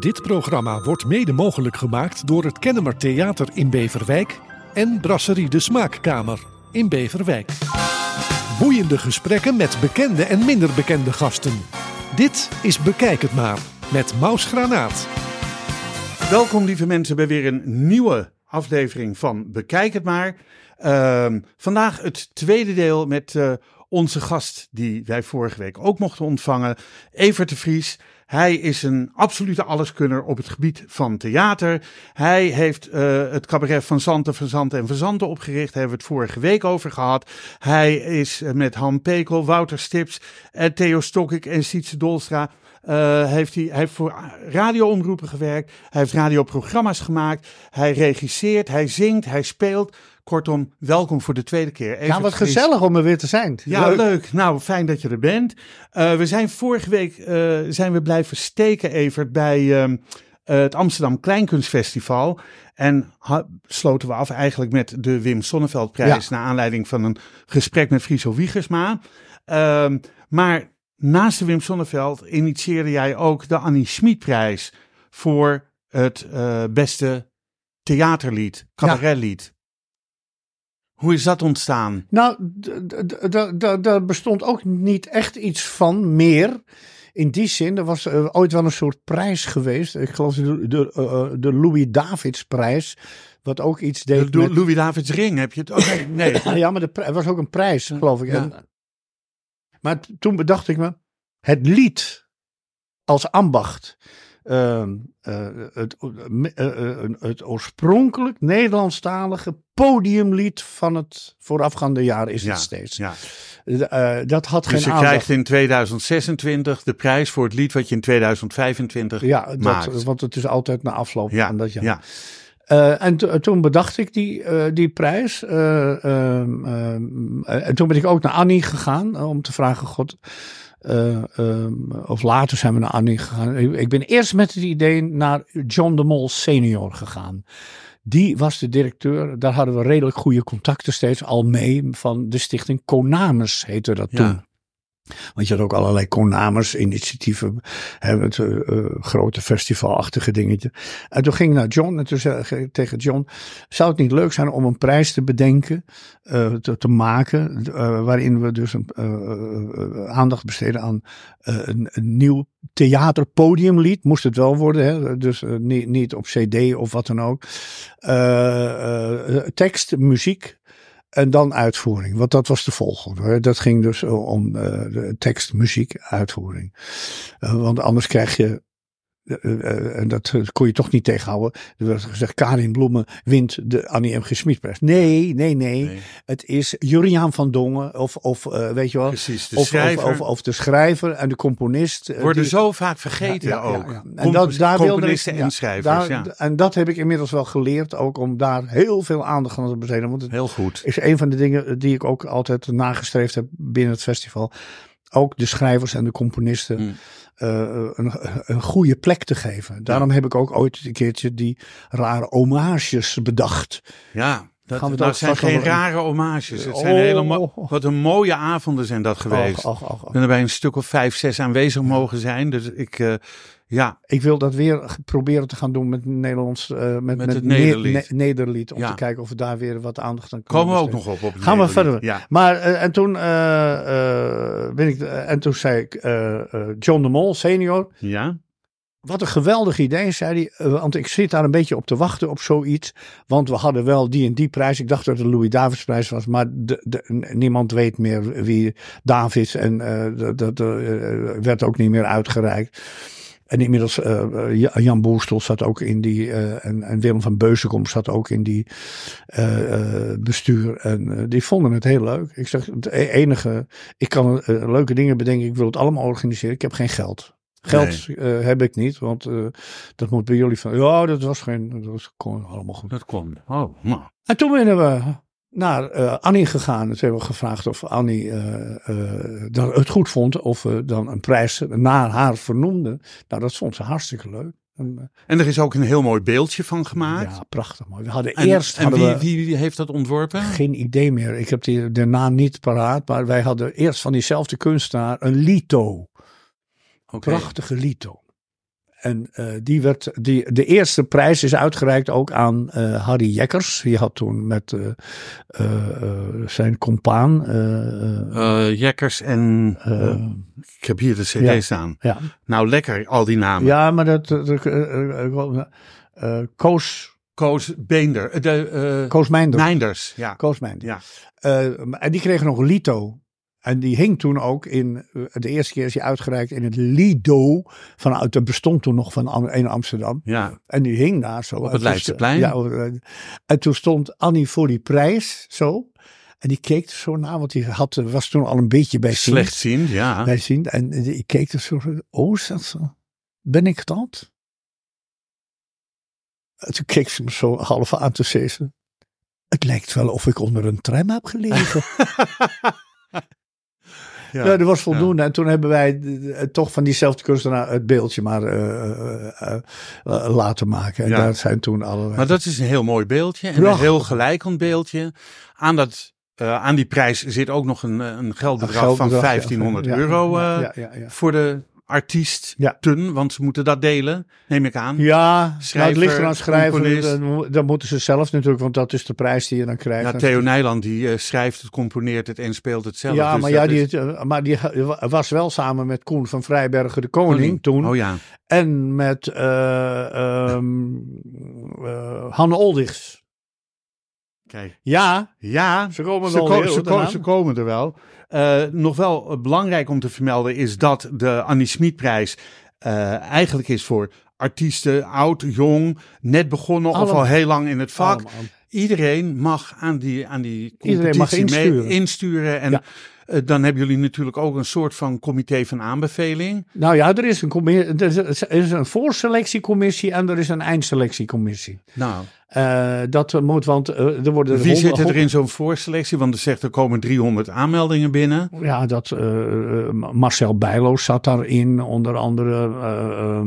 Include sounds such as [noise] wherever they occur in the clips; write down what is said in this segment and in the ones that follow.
Dit programma wordt mede mogelijk gemaakt door het Kennemer Theater in Beverwijk en Brasserie de Smaakkamer in Beverwijk. Boeiende gesprekken met bekende en minder bekende gasten. Dit is Bekijk het maar met Maus Granaat. Welkom lieve mensen bij weer een nieuwe aflevering van Bekijk het maar. Ehm, vandaag het tweede deel met eh, onze gast die wij vorige week ook mochten ontvangen, Evert de Vries. Hij is een absolute alleskunner op het gebied van theater. Hij heeft uh, het cabaret van Zanten, van Zanten en Verzanten opgericht. Daar hebben we het vorige week over gehad. Hij is uh, met Han Pekel, Wouter Stips, uh, Theo Stokkik en Sietse Dolstra uh, heeft hij heeft voor radioomroepen gewerkt. Hij heeft radioprogramma's gemaakt. Hij regisseert, hij zingt, hij speelt. Kortom, welkom voor de tweede keer. Even ja, wat gezellig om er weer te zijn. Ja, leuk. leuk. Nou, fijn dat je er bent. Uh, we zijn vorige week uh, zijn we blijven steken, Evert, bij uh, het Amsterdam Kleinkunstfestival. En sloten we af eigenlijk met de Wim Sonneveldprijs. Ja. Naar aanleiding van een gesprek met Friso Wiegersma. Ehm, maar naast de Wim Sonneveld initieerde jij ook de Annie Schmidprijs voor het beste theaterlied, cabaretlied. Ja. Hoe is dat ontstaan? Nou, daar bestond ook niet echt iets van meer. In die zin, er was uh, ooit wel een soort prijs geweest. Ik geloof de, de, uh, de Louis Davids prijs. Wat ook iets deed. De, de met... Louis Davids ring heb je het? Oh, nee, nee. [laughs] ja, maar de, er was ook een prijs, geloof ik. Ja. En, maar toen bedacht ik me, het lied als ambacht, uh, uh, het, uh, het, oorspronkelijk Nederlandstalige podiumlied van het voorafgaande jaar is het steeds. Ja. dat had dus geen je krijgt in 2026 de prijs voor het lied wat je in 2025 ja, dat, maakt. want het is altijd na afloop ja, van dat jaar. Ja. Uh, en toen bedacht ik die, uh, die prijs. Uh, en toen ben ik ook naar Annie gegaan om te vragen: God, of later zijn we naar Annie gegaan. Ik ben eerst met het idee naar John de Mol senior gegaan. Die was de directeur. Daar hadden we redelijk goede contacten steeds al mee. Van de stichting Konames heette dat toen. Want je had ook allerlei Konamers, initiatieven, hebben het uh, uh, grote festivalachtige dingetje. En toen ging ik naar John en toen zei tegen John, zou het niet leuk zijn om een prijs te bedenken, te, te, maken, waarin we dus een, aandacht besteden aan een, een, nieuw theaterpodiumlied, moest het wel worden, hè? dus niet, niet op cd of wat dan ook. tekst, muziek, en dan uitvoering, want dat was de volgende. Dat ging dus om uh, de tekst, muziek, uitvoering. Uh, want anders krijg je en dat kon je toch niet tegenhouden. Er werd gezegd, Karin Bloemen wint de Annie M. G. Smitprijs. Nee, nee, nee, nee, Het is Juriaan van Dongen of, of uh, weet je wel. Precies, de of, schrijver. Of, of, of, de schrijver en de componist. Worden die, zo vaak vergeten ja, ja, ook. Ja, en dat, daar Componisten wilde, en schrijvers, daar, En dat heb ik inmiddels wel geleerd, ook om daar heel veel aandacht aan te besteden. Want het heel goed. is een van de dingen die ik ook altijd nagestreefd heb binnen het festival. Ook de schrijvers en de componisten. Hmm. Uh, een, een, goede plek te geven. Daarom heb ik ook ooit een keertje die rare homages bedacht. Ja, dat, Gaan we dat zijn geen een... rare homages. Het zijn oh, hele wat een mooie avonden zijn dat geweest. Och, och, och, ik ben er bij een stuk of vijf, zes aanwezig mogen zijn. Dus ik, uh, ja. Ik wil dat weer proberen te gaan doen met Nederlands, uh, met, met, met, het Nederlied. Ne Nederlied om ja. te kijken of we daar weer wat aandacht aan kunnen Komen we ook nog op. op Gaan Nederlied. we verder. Ja. Maar uh, en toen uh, ben ik en toen zei ik John de Mol senior. Ja. Wat een geweldig idee, zei hij. Want ik zit daar een beetje op te wachten op zoiets. Want we hadden wel die en die prijs. Ik dacht dat het de Louis Davids prijs was. Maar de, de, niemand weet meer wie Davids. En dat werd ook niet meer uitgereikt. En inmiddels, uh, Jan Boerstel zat ook in die, uh, en, en, Willem van Beuzenkom zat ook in die uh, bestuur. En die vonden het heel leuk. Ik zeg, het enige, ik kan leuke dingen bedenken, ik wil het allemaal organiseren, ik heb geen geld. Geld nee. uh, heb ik niet, want uh, dat moet bij jullie van. Ja, dat was geen. Dat was, kon allemaal goed. Dat kwam. Oh, nou. En toen zijn we naar uh, Annie gegaan. Toen hebben we gevraagd of Annie dat het goed vond. Of we dan een prijs naar haar vernoemden. Nou, dat vond ze hartstikke leuk. En, en, er is ook een heel mooi beeldje van gemaakt. Ja, prachtig mooi. We hadden en, eerst. En hadden wie, we, wie, heeft dat ontworpen? Geen idee meer. Ik heb die, de naam niet paraat. Maar wij hadden eerst van diezelfde kunstenaar een lito. Okay. Prachtige lito. En eh, die werd, die, de eerste prijs is uitgereikt ook aan eh, Harry Jekkers. Die had toen met eh, zijn compaan. Jekkers en ik heb hier de cd ja. staan. ja. Nou, lekker, al die namen. ja, maar dat. dat Koos, Koos Beender, de Koos Meijnder. Meinders. Ja. Koos Meijnder. Ja. En die kreeg nog Lito. En die hing toen ook in, eh, de eerste keer is hij uitgereikt in het Lido. Vanuit, dat bestond toen nog van in Amsterdam. ja. En die hing daar zo. Op het Leidseplein? Ja, en toen stond Annie voor die prijs zo. En die keek er zo naar, want die had, was toen al een beetje bij zien. Slechtziend, ja. Bij zien. En die- ik keek er zo. Oh, is dat zo? Ben ik dat? En toen keek ze me zo half aan te zeggen. Het lijkt wel of ik onder een tram heb gelegen. [laughs] Ja. Ja, dat was voldoende. En toen hebben wij eh, toch van diezelfde kunstenaar het beeldje maar eh, eh, laten maken. En Ja. daar zijn toen allerlei... Maar dat is een heel mooi beeldje. En een heel gelijkend beeldje. Aan, dat, aan die prijs zit ook nog een, een geldbedrag, Een van geldbedrag, 1500 ja, euro ja, ja. voor de artiesten. Want ze moeten dat delen, neem ik aan. Ja, nou, Schrijver, het ligt eraan schrijven. Dan, dan moeten ze zelf natuurlijk, want dat is de prijs die je dan krijgt. Ja, Theo Nijland die eh, schrijft het, componeert het en speelt het zelf. Ja, Dus maar, ja, die, is- eh, maar die was wel samen met Koen van Vrijbergen de Koning toen. Oh ja. En met eh ehm eh, Hanne Oldigs. Kijk. Ja, Ja, ze komen ze, wel ko- heel ze, ko- eraan. ze komen er wel. Eh, nog wel belangrijk om te vermelden is dat de Annie Smitprijs eh eigenlijk is voor artiesten, oud, jong, net begonnen of al heel lang in het vak. Iedereen mag aan die, aan die Iedereen mag competitie mee insturen. insturen. En Ja. eh, dan hebben jullie natuurlijk ook een soort van comité van aanbeveling. Nou ja, er is een, er is een voorselectiecommissie en er is een eindselectiecommissie. Nou, Eh, dat moet, want eh, er worden... wie zit er in zo'n voorselectie? Want er zegt er komen 300 aanmeldingen binnen. Ja, dat eh, Marcel Bijlo zat daarin, onder andere. eh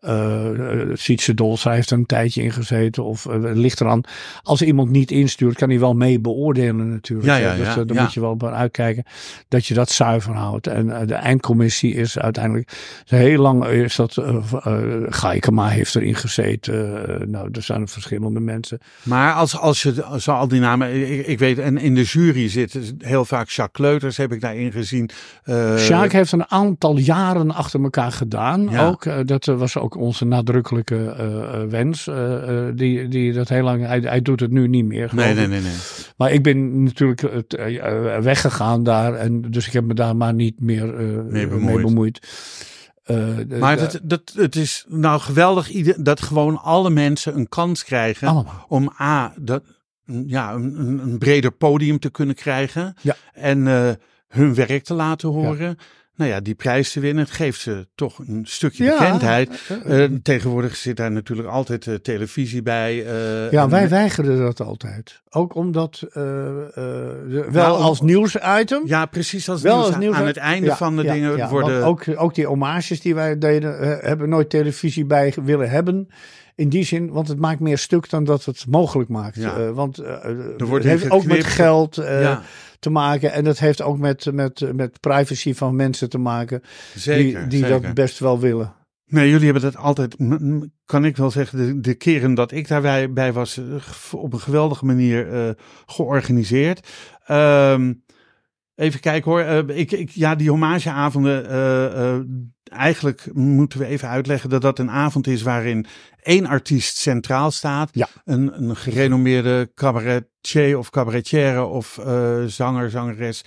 eh eh, Sietse Dolza heeft er een tijdje in gezeten. Of ligt eraan. Als iemand niet instuurt, kan hij wel mee beoordelen natuurlijk. Ja, ja, dus ja, daar ja. moet je wel bij uitkijken dat je dat zuiver houdt. En de eindcommissie is uiteindelijk. Heel lang is dat. Gaikema heeft erin gezeten. Nou, er zijn verschillende mensen. Maar als, als je zo al die namen, ik, ik weet, en in de jury zit heel vaak Jacques Kleuters, heb ik daarin gezien. Eh, Sjaak heeft een aantal jaren achter elkaar gedaan. Ja. Ook, eh, dat eh, was ook onze nadrukkelijke wens. die, die dat heel lang, hij, hij doet het nu niet meer. Nee, nee, nee, nee. Maar ik ben natuurlijk weggegaan daar. En dus ik heb me daar maar niet meer Mee mee bemoeid. Eh, de- Maar de- dat, dat, het is nou geweldig dat gewoon alle mensen een kans krijgen allemaal. om A, dat, ja, een, een- breder podium te kunnen krijgen. Ja. En eh, hun werk te laten horen. Nou ja, die prijs te winnen, het geeft ze toch een stukje Ja. bekendheid. Eh, Eh, tegenwoordig zit daar natuurlijk altijd eh, televisie bij. eh, ja, wij weigerden dat altijd. Ook omdat, eh, eh, wel Nou, als nieuwsitem. Ja, precies als, Wel nieuws, als nieuws aan het einde Ja, van de ja, dingen ja, worden... ook, ook die homages die wij deden, eh, hebben nooit televisie bij willen hebben. In die zin, want het maakt meer stuk dan dat het mogelijk maakt. Ja. Eh, want eh, wordt het heeft ook met geld eh, ja, te maken. En dat heeft ook met, met, met privacy van mensen te maken. zeker. die die zeker. dat best wel willen. Nee, jullie hebben dat altijd, kan ik wel zeggen, de, de keren dat ik daarbij bij was, eh, op een geweldige manier eh, georganiseerd. Ehm, even kijken hoor, Eh, ik, ik, ja, die hommageavonden, eh, eh, eigenlijk moeten we even uitleggen dat dat een avond is waarin één artiest centraal staat. Ja. Een, een gerenommeerde cabaretier of cabaretière of zanger, zangeres.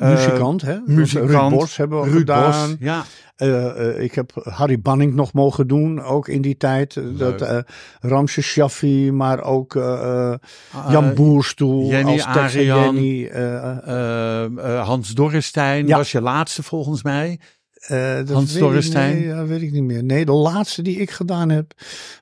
Eh, Muzikant, hè? muzikant, Ruud Bos hebben we Ruud gedaan. Bos, ja. Eh, eh, ik heb Harry Banning nog mogen doen, ook in die tijd. Eh, Dat eh Ramses Shaffi, maar ook eh, eh, Jan Eh, Boerstoel. Jenny als. Jenny, eh, eh, Eh, eh, Hans Dorrestein Ja. was je laatste volgens mij. Eh, dat Hans Dorrestein? Nee, ja, weet ik niet meer. Nee, de laatste die ik gedaan heb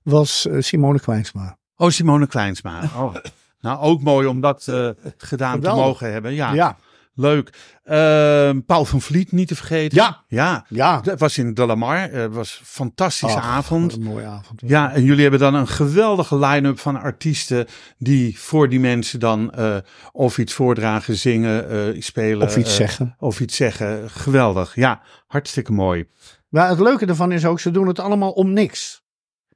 was eh, Simone Kwijnsma. Oh, Simone Kleinsma. [laughs] Oh. Nou, ook mooi om dat eh, gedaan Geweldig. te mogen hebben. Ja, Ja, leuk. Eh, Paul van Vliet niet te vergeten. Ja. Ja, ja. dat was in De Lamar. Het was een fantastische avond. Een mooie avond. Ja, en jullie hebben dan een geweldige line-up van artiesten die voor die mensen dan eh, of iets voordragen, zingen, eh, spelen. Of iets eh, zeggen. Of iets zeggen. Geweldig. Ja, hartstikke mooi. Maar het leuke ervan is ook, ze doen het allemaal om niks.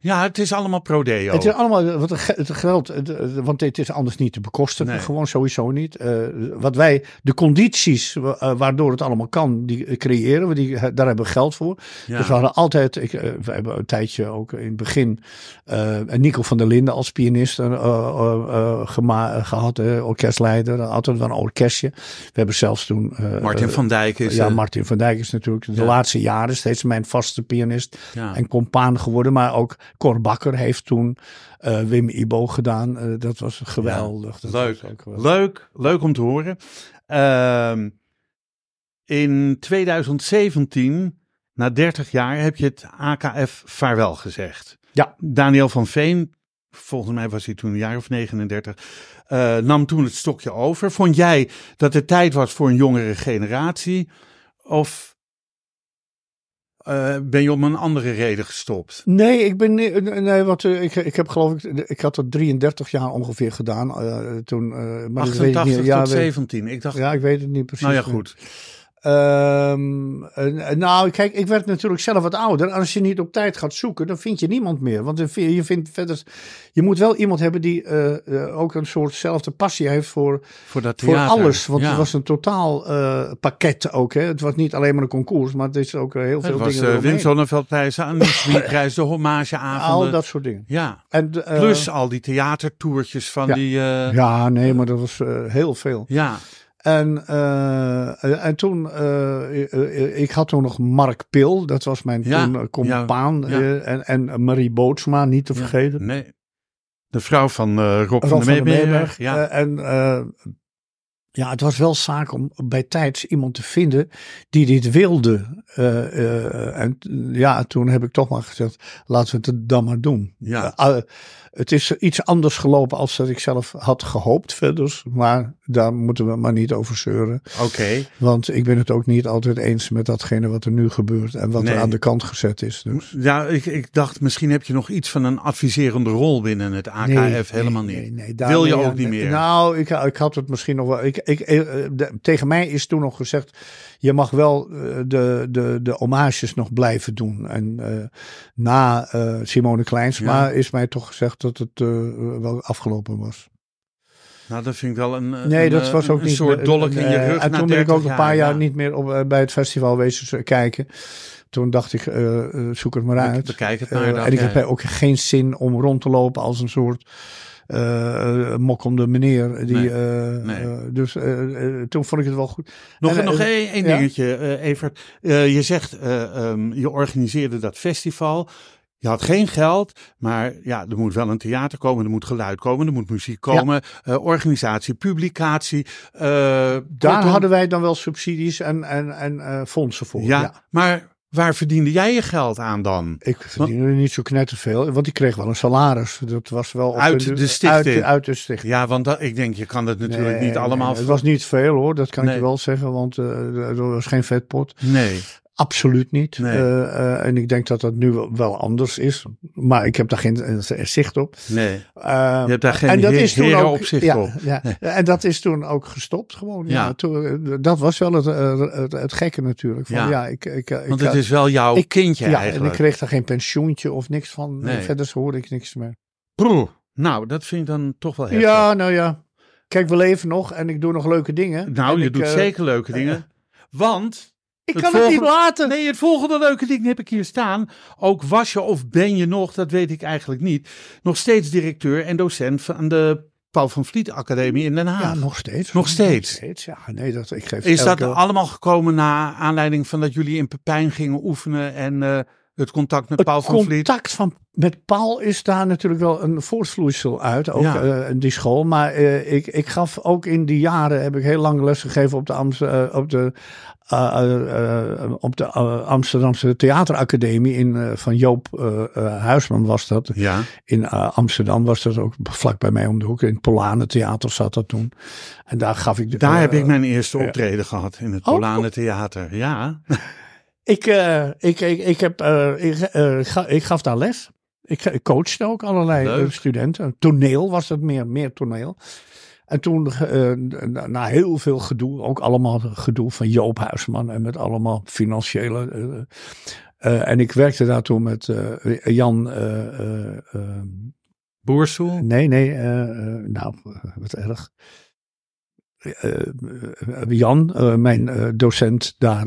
Ja, het is allemaal prodeo. Het is allemaal, wat het ge- het geld, het- want dit is anders niet te bekostigen, Nee. gewoon sowieso niet. Eh, wat wij, de condities wa- eh, waardoor het allemaal kan, die creëren we, die, daar hebben we geld voor. Ja. Dus we hadden altijd, ik, eh, we hebben een tijdje ook in het begin eh, Nico van der Linden als pianist eh, eh, eh, gehad, eh, orkestleider, altijd wel een orkestje. We hebben zelfs toen... eh, Martin eh, van Dijk is... ja, eh, Martin van Dijk is natuurlijk de Ja. laatste jaren steeds mijn vaste pianist ja. en compaan geworden. Maar ook Cor Bakker heeft toen eh, Wim Ibo gedaan. Eh, dat was geweldig. Dat Leuk. was ook geweldig. Leuk, leuk om te horen. Ehm, in 2017, na 30 jaar, heb je het AKF vaarwel gezegd. Ja. Daniel van Veen, volgens mij was hij toen een jaar of 39, eh, nam toen het stokje over. Vond jij dat het tijd was voor een jongere generatie? Of eh, ben je om een andere reden gestopt? Nee, ik ben nee, want eh, ik, ik heb geloof ik, ik had dat 33 jaar ongeveer gedaan eh, toen. maar dat weet ik 88 niet. Ja, tot weet- 17. Ik dacht, ja, ik weet het niet precies. nou ja, goed. Eh, nou, kijk, ik werd natuurlijk zelf wat ouder. Als je niet op tijd gaat zoeken, dan vind je niemand meer. Want je, vindt verder. Je moet wel iemand hebben die eh, eh, ook een soortzelfde passie heeft voor, Voor dat voor alles. Want Ja. het was een totaal eh, pakket ook. Hè. Het was niet alleen maar een concours, maar het is ook heel veel Het was dingen. de eromheen. Wim Zonneveldprijs, de de hommageavonden. Al dat soort dingen. Ja, En, plus al die theatertoertjes van ja. die... Ja, nee, maar dat was heel veel. ja. En, eh, en toen, eh, eh, ik had toen nog Mark Pil, dat was mijn Ja, toen compaan. ja, en, en Marie Bootsma, niet te vergeten. Nee. De vrouw van Rob, Rob van der Meeberg. Ja. En ja, het was wel zaak om bij tijds iemand te vinden die dit wilde. En ja, toen heb ik toch maar gezegd, laten we het dan maar doen. Ja. Het is iets anders gelopen als dat ik zelf had gehoopt verder. Maar daar moeten we maar niet over zeuren. Oké. Want ik ben het ook niet altijd eens met datgene wat er nu gebeurt. En wat Nee. er aan de kant gezet is. Dus. Ja, ik, ik dacht misschien heb je nog iets van een adviserende rol binnen het AKF. Nee, Helemaal nee, niet. nee, Wil je ook niet meer? Nou, ik, ik had het misschien nog wel. Ik, ik, eh, de- tegen mij is toen nog gezegd: je mag wel eh, de, de, de hommages nog blijven doen. En eh, na eh, Simone Kleinsma is mij toch gezegd dat het wel afgelopen was. Nou, dat vind ik wel een, Nee, een, dat was ook een niet. soort dolk in je rug. En toen ben ik 30 ook een paar jaar ja. niet meer op, bij het festival wezen kijken. Toen dacht ik, zoek het maar uit. Bekijk het maar. dacht en ik heb ook geen zin om rond te lopen als een soort eh mokkende meneer. Die, Nee, eh, nee. eh, dus toen vond ik het wel goed. Nog, En, nog één, één dingetje, Evert. Je zegt, eh, ehm, je organiseerde dat festival. Je had geen geld, maar ja, er moet wel een theater komen, er moet geluid komen, er moet muziek komen, organisatie, publicatie. eh, Daar kortom, hadden wij dan wel subsidies en, en, en fondsen voor. ja, Ja. maar waar verdiende jij je geld aan dan? Ik verdiende niet zo knetterveel, want ik kreeg wel een salaris. Dat was wel op Uit de stichting? Uit, uit de stichting. Ja, want dat, ik denk, je kan dat natuurlijk Nee, niet allemaal. nee, het was niet veel hoor, dat kan ik je wel zeggen, want eh, er was geen vetpot. Nee, Absoluut niet. Nee. Eh, eh, en ik denk dat dat nu wel- anders is. Maar ik heb daar geen eh, zicht op. nee. Je hebt daar geen en dat is toen ook, opzicht ja, op. [laughs] Ja, En dat is toen ook gestopt gewoon. Ja. Ja. toen, dat was wel het, het, het gekke natuurlijk. Van, Ja. ja. ik, ik, ik, Want het is wel jouw ik- kindje ja, en ik kreeg daar geen pensioentje of niks van. Nee. Verder hoorde ik niks meer. Broer, nou, dat vind ik dan toch wel heftig. Ja, nou ja. Kijk, we leven nog en ik doe nog leuke dingen. Nou, En je doet zeker leuke dingen. Want Ik het kan het niet laten. Nee, het volgende leuke ding heb ik hier staan. Ook was je of ben je nog, dat weet ik eigenlijk niet, nog steeds directeur en docent van de Paul van Vliet Academie in Den Haag. Ja, nog steeds. Nog steeds? Ja, nee, dat, ik geef Is dat allemaal gekomen na aanleiding van dat jullie in Pepijn gingen oefenen en eh, het contact met Paul het van Vliet? contact van, met Paul is daar natuurlijk wel een voortvloeisel uit, ook Ja. eh, in die school. Maar eh, ik, ik gaf ook in die jaren, heb ik heel lang les gegeven op de, Amst- eh, op de, op de Amsterdamse Theateracademie in, van Joop Huisman was dat. Ja, In Amsterdam was dat ook vlak bij mij om de hoek. In het Polanentheater Theater zat dat toen. En daar gaf ik... de- daar heb ik mijn eerste optreden gehad in het Oh. Polane Theater. Ja, Ik, eh, ik, ik, ik, heb, eh, ik, eh, ga- ik gaf daar les. Ik, ik coachte ook allerlei Leuk. studenten. Toneel was het meer, meer toneel. En toen, na, heel veel gedoe, ook allemaal gedoe van Joop Huisman en met allemaal financiële en ik werkte daar toen met Jan. Boersoel? nee, nee, nou, wat erg. Eh, eh, Jan, eh, mijn docent daar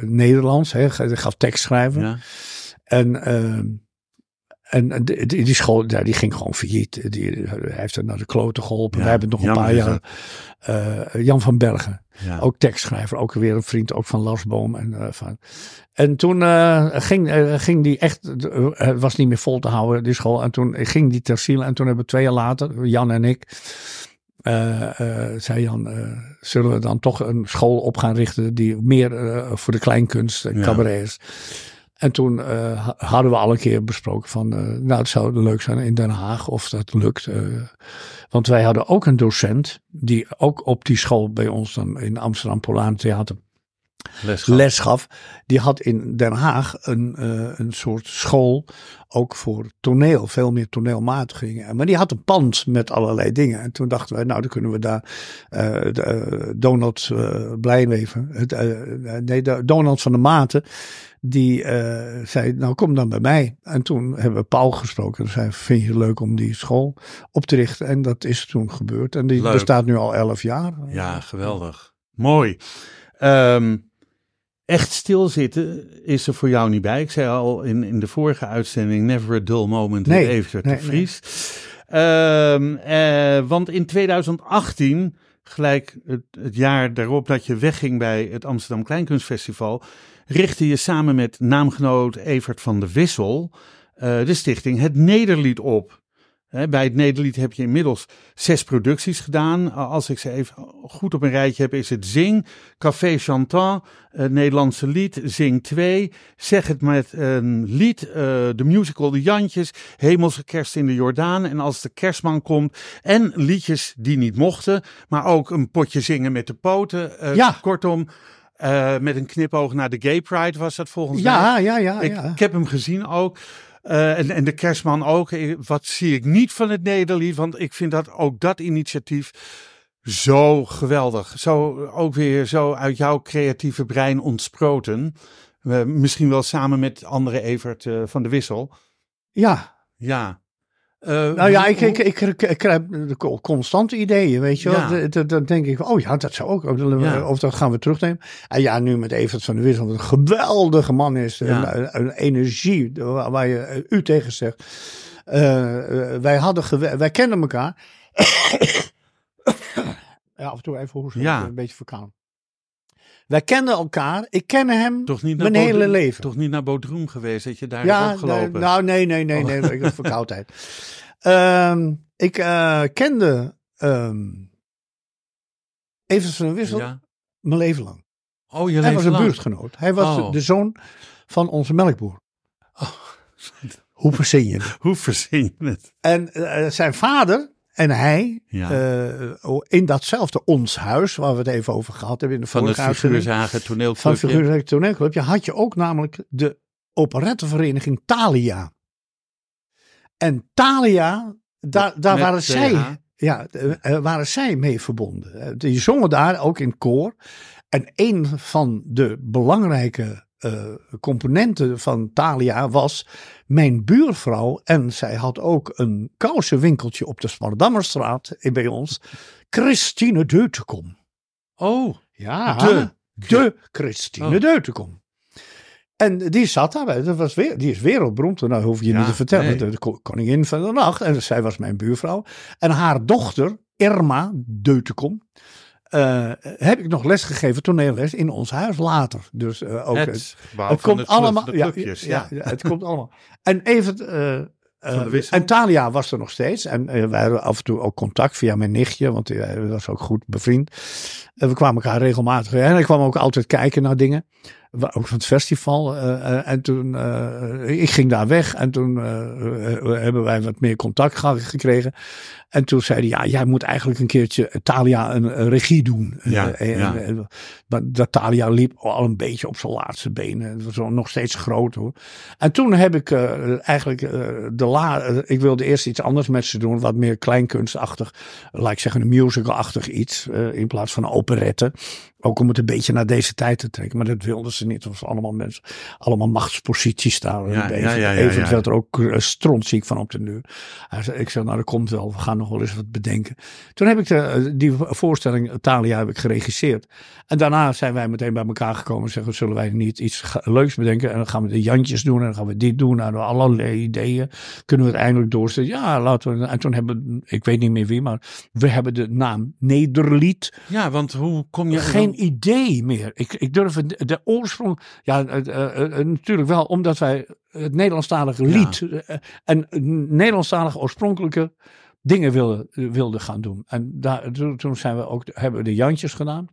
Nederlands, hè, gaf tekst schrijven. Ja. En, en die, school, ja, die ging gewoon failliet. Die, hij heeft er naar de kloten geholpen. Ja, Wij hebben het nog een paar jaar. Jan van Bergen, Ja. ook tekstschrijver, ook weer een vriend ook van Lars Boom. En, van. en toen ging, ging die echt, het was niet meer vol te houden, die school. En toen ging die ter ziele. En toen hebben we twee jaar later, Jan en ik, eh, zei Jan, eh, zullen we dan toch een school op gaan richten die meer voor de kleinkunst en Ja. cabaret is. En toen ha- hadden we al een keer besproken van, nou het zou leuk zijn in Den Haag of dat lukt. want wij hadden ook een docent die ook op die school bij ons dan in Amsterdam Polaan Theater Les les gaf. Die had in Den Haag een, eh, een soort school, ook voor toneel, veel meer toneelmatigingen. Maar die had een pand met allerlei dingen. En toen dachten wij, nou dan kunnen we daar eh, de, eh, Donald Blijleven, eh, nee, de, Donald van de Maten, die zei, nou kom dan bij mij. En toen hebben we Paul gesproken. En zei, vind je het leuk om die school op te richten? En dat is toen gebeurd. En die Leuk. bestaat nu al elf jaar. Ja, geweldig. Mooi. Ehm, echt stilzitten is er voor jou niet bij. Ik zei al in, in de vorige uitzending, never a dull moment Nee, Evert nee, de Vries. Ehm, eh, want in 2018, gelijk het, het jaar daarop dat je wegging bij het Amsterdam Kleinkunstfestival, richtte je samen met naamgenoot Evert van de Wissel eh, de stichting Het Nederlied op. Bij het Nederlied heb je inmiddels zes producties gedaan. Als ik ze even goed op een rijtje heb, is het Zing, Café Chantant, het Nederlandse lied, Zing 2, Zeg het met een lied, eh, de musical De Jantjes, Hemelse Kerst in de Jordaan en Als de Kerstman komt. En liedjes die niet mochten, maar ook een potje zingen met de poten. Eh, Ja. Kortom, eh, met een knipoog naar de Gay Pride was dat volgens mij. Ja, ja, ja. Ik, ja. ik heb hem gezien ook. Eh, en, en de kerstman ook. Eh, Wat zie ik niet van het Nederlied? Want ik vind dat ook dat initiatief zo geweldig. Zo ook weer zo uit jouw creatieve brein ontsproten. Eh, misschien wel samen met andere Evert van de Wissel. ja. Ja. Eh, Nou ja, ik, ik, ik, krijg constante ideeën, weet je wel. Ja. Dan denk ik, oh ja, dat zou ook. Ja. Of dat gaan we terugnemen. En ja, nu met Evert van de Wissel, wat een geweldige man is. Ja. Een, een energie waar waar je eh, u tegen zegt. Eh, wij, hadden wij kenden elkaar. [coughs] ja, af en toe even hoesten, een beetje verkouden. Wij kenden elkaar. Ik ken hem toch niet naar mijn hele Bodrum- leven. Toch niet naar Bodrum geweest dat je daar Ja, hebt opgelopen? nee, nou nee, nee, nee, nee, ik heb [laughs] verkoudheid. Ehm, ik eh, kende van de Wissel ja. mijn leven lang. Oh, je Hij was een buurtgenoot. Hij was Oh. de zoon van onze melkboer. Oh. Hoe verzin je het? [laughs] Hoe verzin je het? En eh, zijn vader en hij, Ja. eh, in datzelfde ons huis, waar we het even over gehad hebben in de Van het vorige uitzending, Figuurzagen van toneelclubje. Figuurzaken Toneelclubje, had je ook namelijk de operettevereniging Thalia. En Thalia, daar, daar Met waren TH. zij, ja, eh, waren zij mee verbonden. Die zongen daar ook in koor. En een van de belangrijke eh, componenten van Thalia was mijn buurvrouw. En zij had ook een kousenwinkeltje op de Spardammerstraat eh, bij ons. Christine Deutekom. Oh, Ja, De. de Christine Oh. Deutekom. En die zat daar, dat was weer, die is wereldberoemd, nou hoef je Ja, niet te vertellen, nee. de, de ko- koningin van de nacht. En zij was mijn buurvrouw. En haar dochter, Irma Deutekom, eh, heb ik nog lesgegeven, toneelles, in ons huis later. Dus eh, ook, het het, komt het allemaal, ja, clubjes. ja, Ja, ja, het komt allemaal. En even, eh, eh, Wissel. en Talia was er nog steeds. En wij hadden af en toe ook contact via mijn nichtje, want hij was ook goed bevriend. En we kwamen elkaar regelmatig. En hij kwam ook altijd kijken naar dingen. Ook van het festival. eh, eh, en toen, eh, ik ging daar weg. En toen hebben wij wat meer contact ge- gekregen. En toen zei hij, ja, jij moet eigenlijk een keertje Talia een, een regie doen. Ja, en- ja. en- maar dat Talia liep al een beetje op zijn laatste benen. Het was nog steeds groot hoor. En toen heb ik eigenlijk de la. ik wilde eerst iets anders met ze doen, wat meer kleinkunstachtig, laat ik zeggen een musical-achtig iets, in plaats van een operette. Ook om het een beetje naar deze tijd te trekken, maar dat wilden ze niet. Het was allemaal mensen, allemaal machtsposities daar. Ja, Even, ja, ja, even werd er ook uh, strontziek van op de nu. Ik zei, nou dat komt wel, we gaan nog wel eens wat bedenken. Toen heb ik de, eh, die voorstelling Thalia heb ik geregisseerd. En daarna zijn wij meteen bij elkaar gekomen en zeggen, zullen wij niet iets leuks bedenken? En dan gaan we de Jantjes doen en dan gaan we dit doen. En allerlei ideeën kunnen we het eindelijk doorzetten. Ja, laten we. En toen hebben, ik weet niet meer wie, maar we hebben de naam Nederlied. Ja, want hoe kom je... Geen idee meer. Ik, ik durf het, de oorsprong. Ja, eh, eh, eh, natuurlijk wel, omdat wij het Nederlandstalige lied en Nederlandstalige oorspronkelijke dingen wilden, wilden gaan doen. En daar, toen, toen zijn we ook, hebben we de Jantjes gedaan.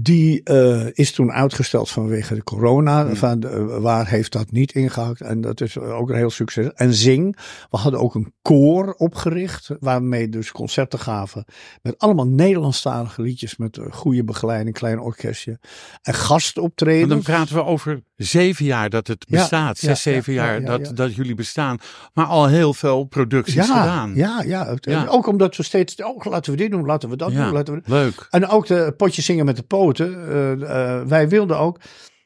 Die eh, is toen uitgesteld vanwege de corona. Hmm. Van, eh, waar heeft dat niet ingehakt? En dat is ook een heel succes. En Zing, we hadden ook een koor opgericht. Waarmee dus concerten gaven. Met allemaal Nederlandstalige liedjes. Met een goede begeleiding, klein orkestje. En gastoptreden. dan praten we over zeven jaar dat het bestaat. ja, Zes, zeven ja, jaar ja, ja, dat, dat jullie bestaan. Maar al heel veel producties gedaan. ja, ja. Ook omdat we steeds. Oh, laten we dit doen, laten we dat doen. Laten we, Leuk. En ook de potjes zingen met de poten. Eh, eh, wij wilden ook.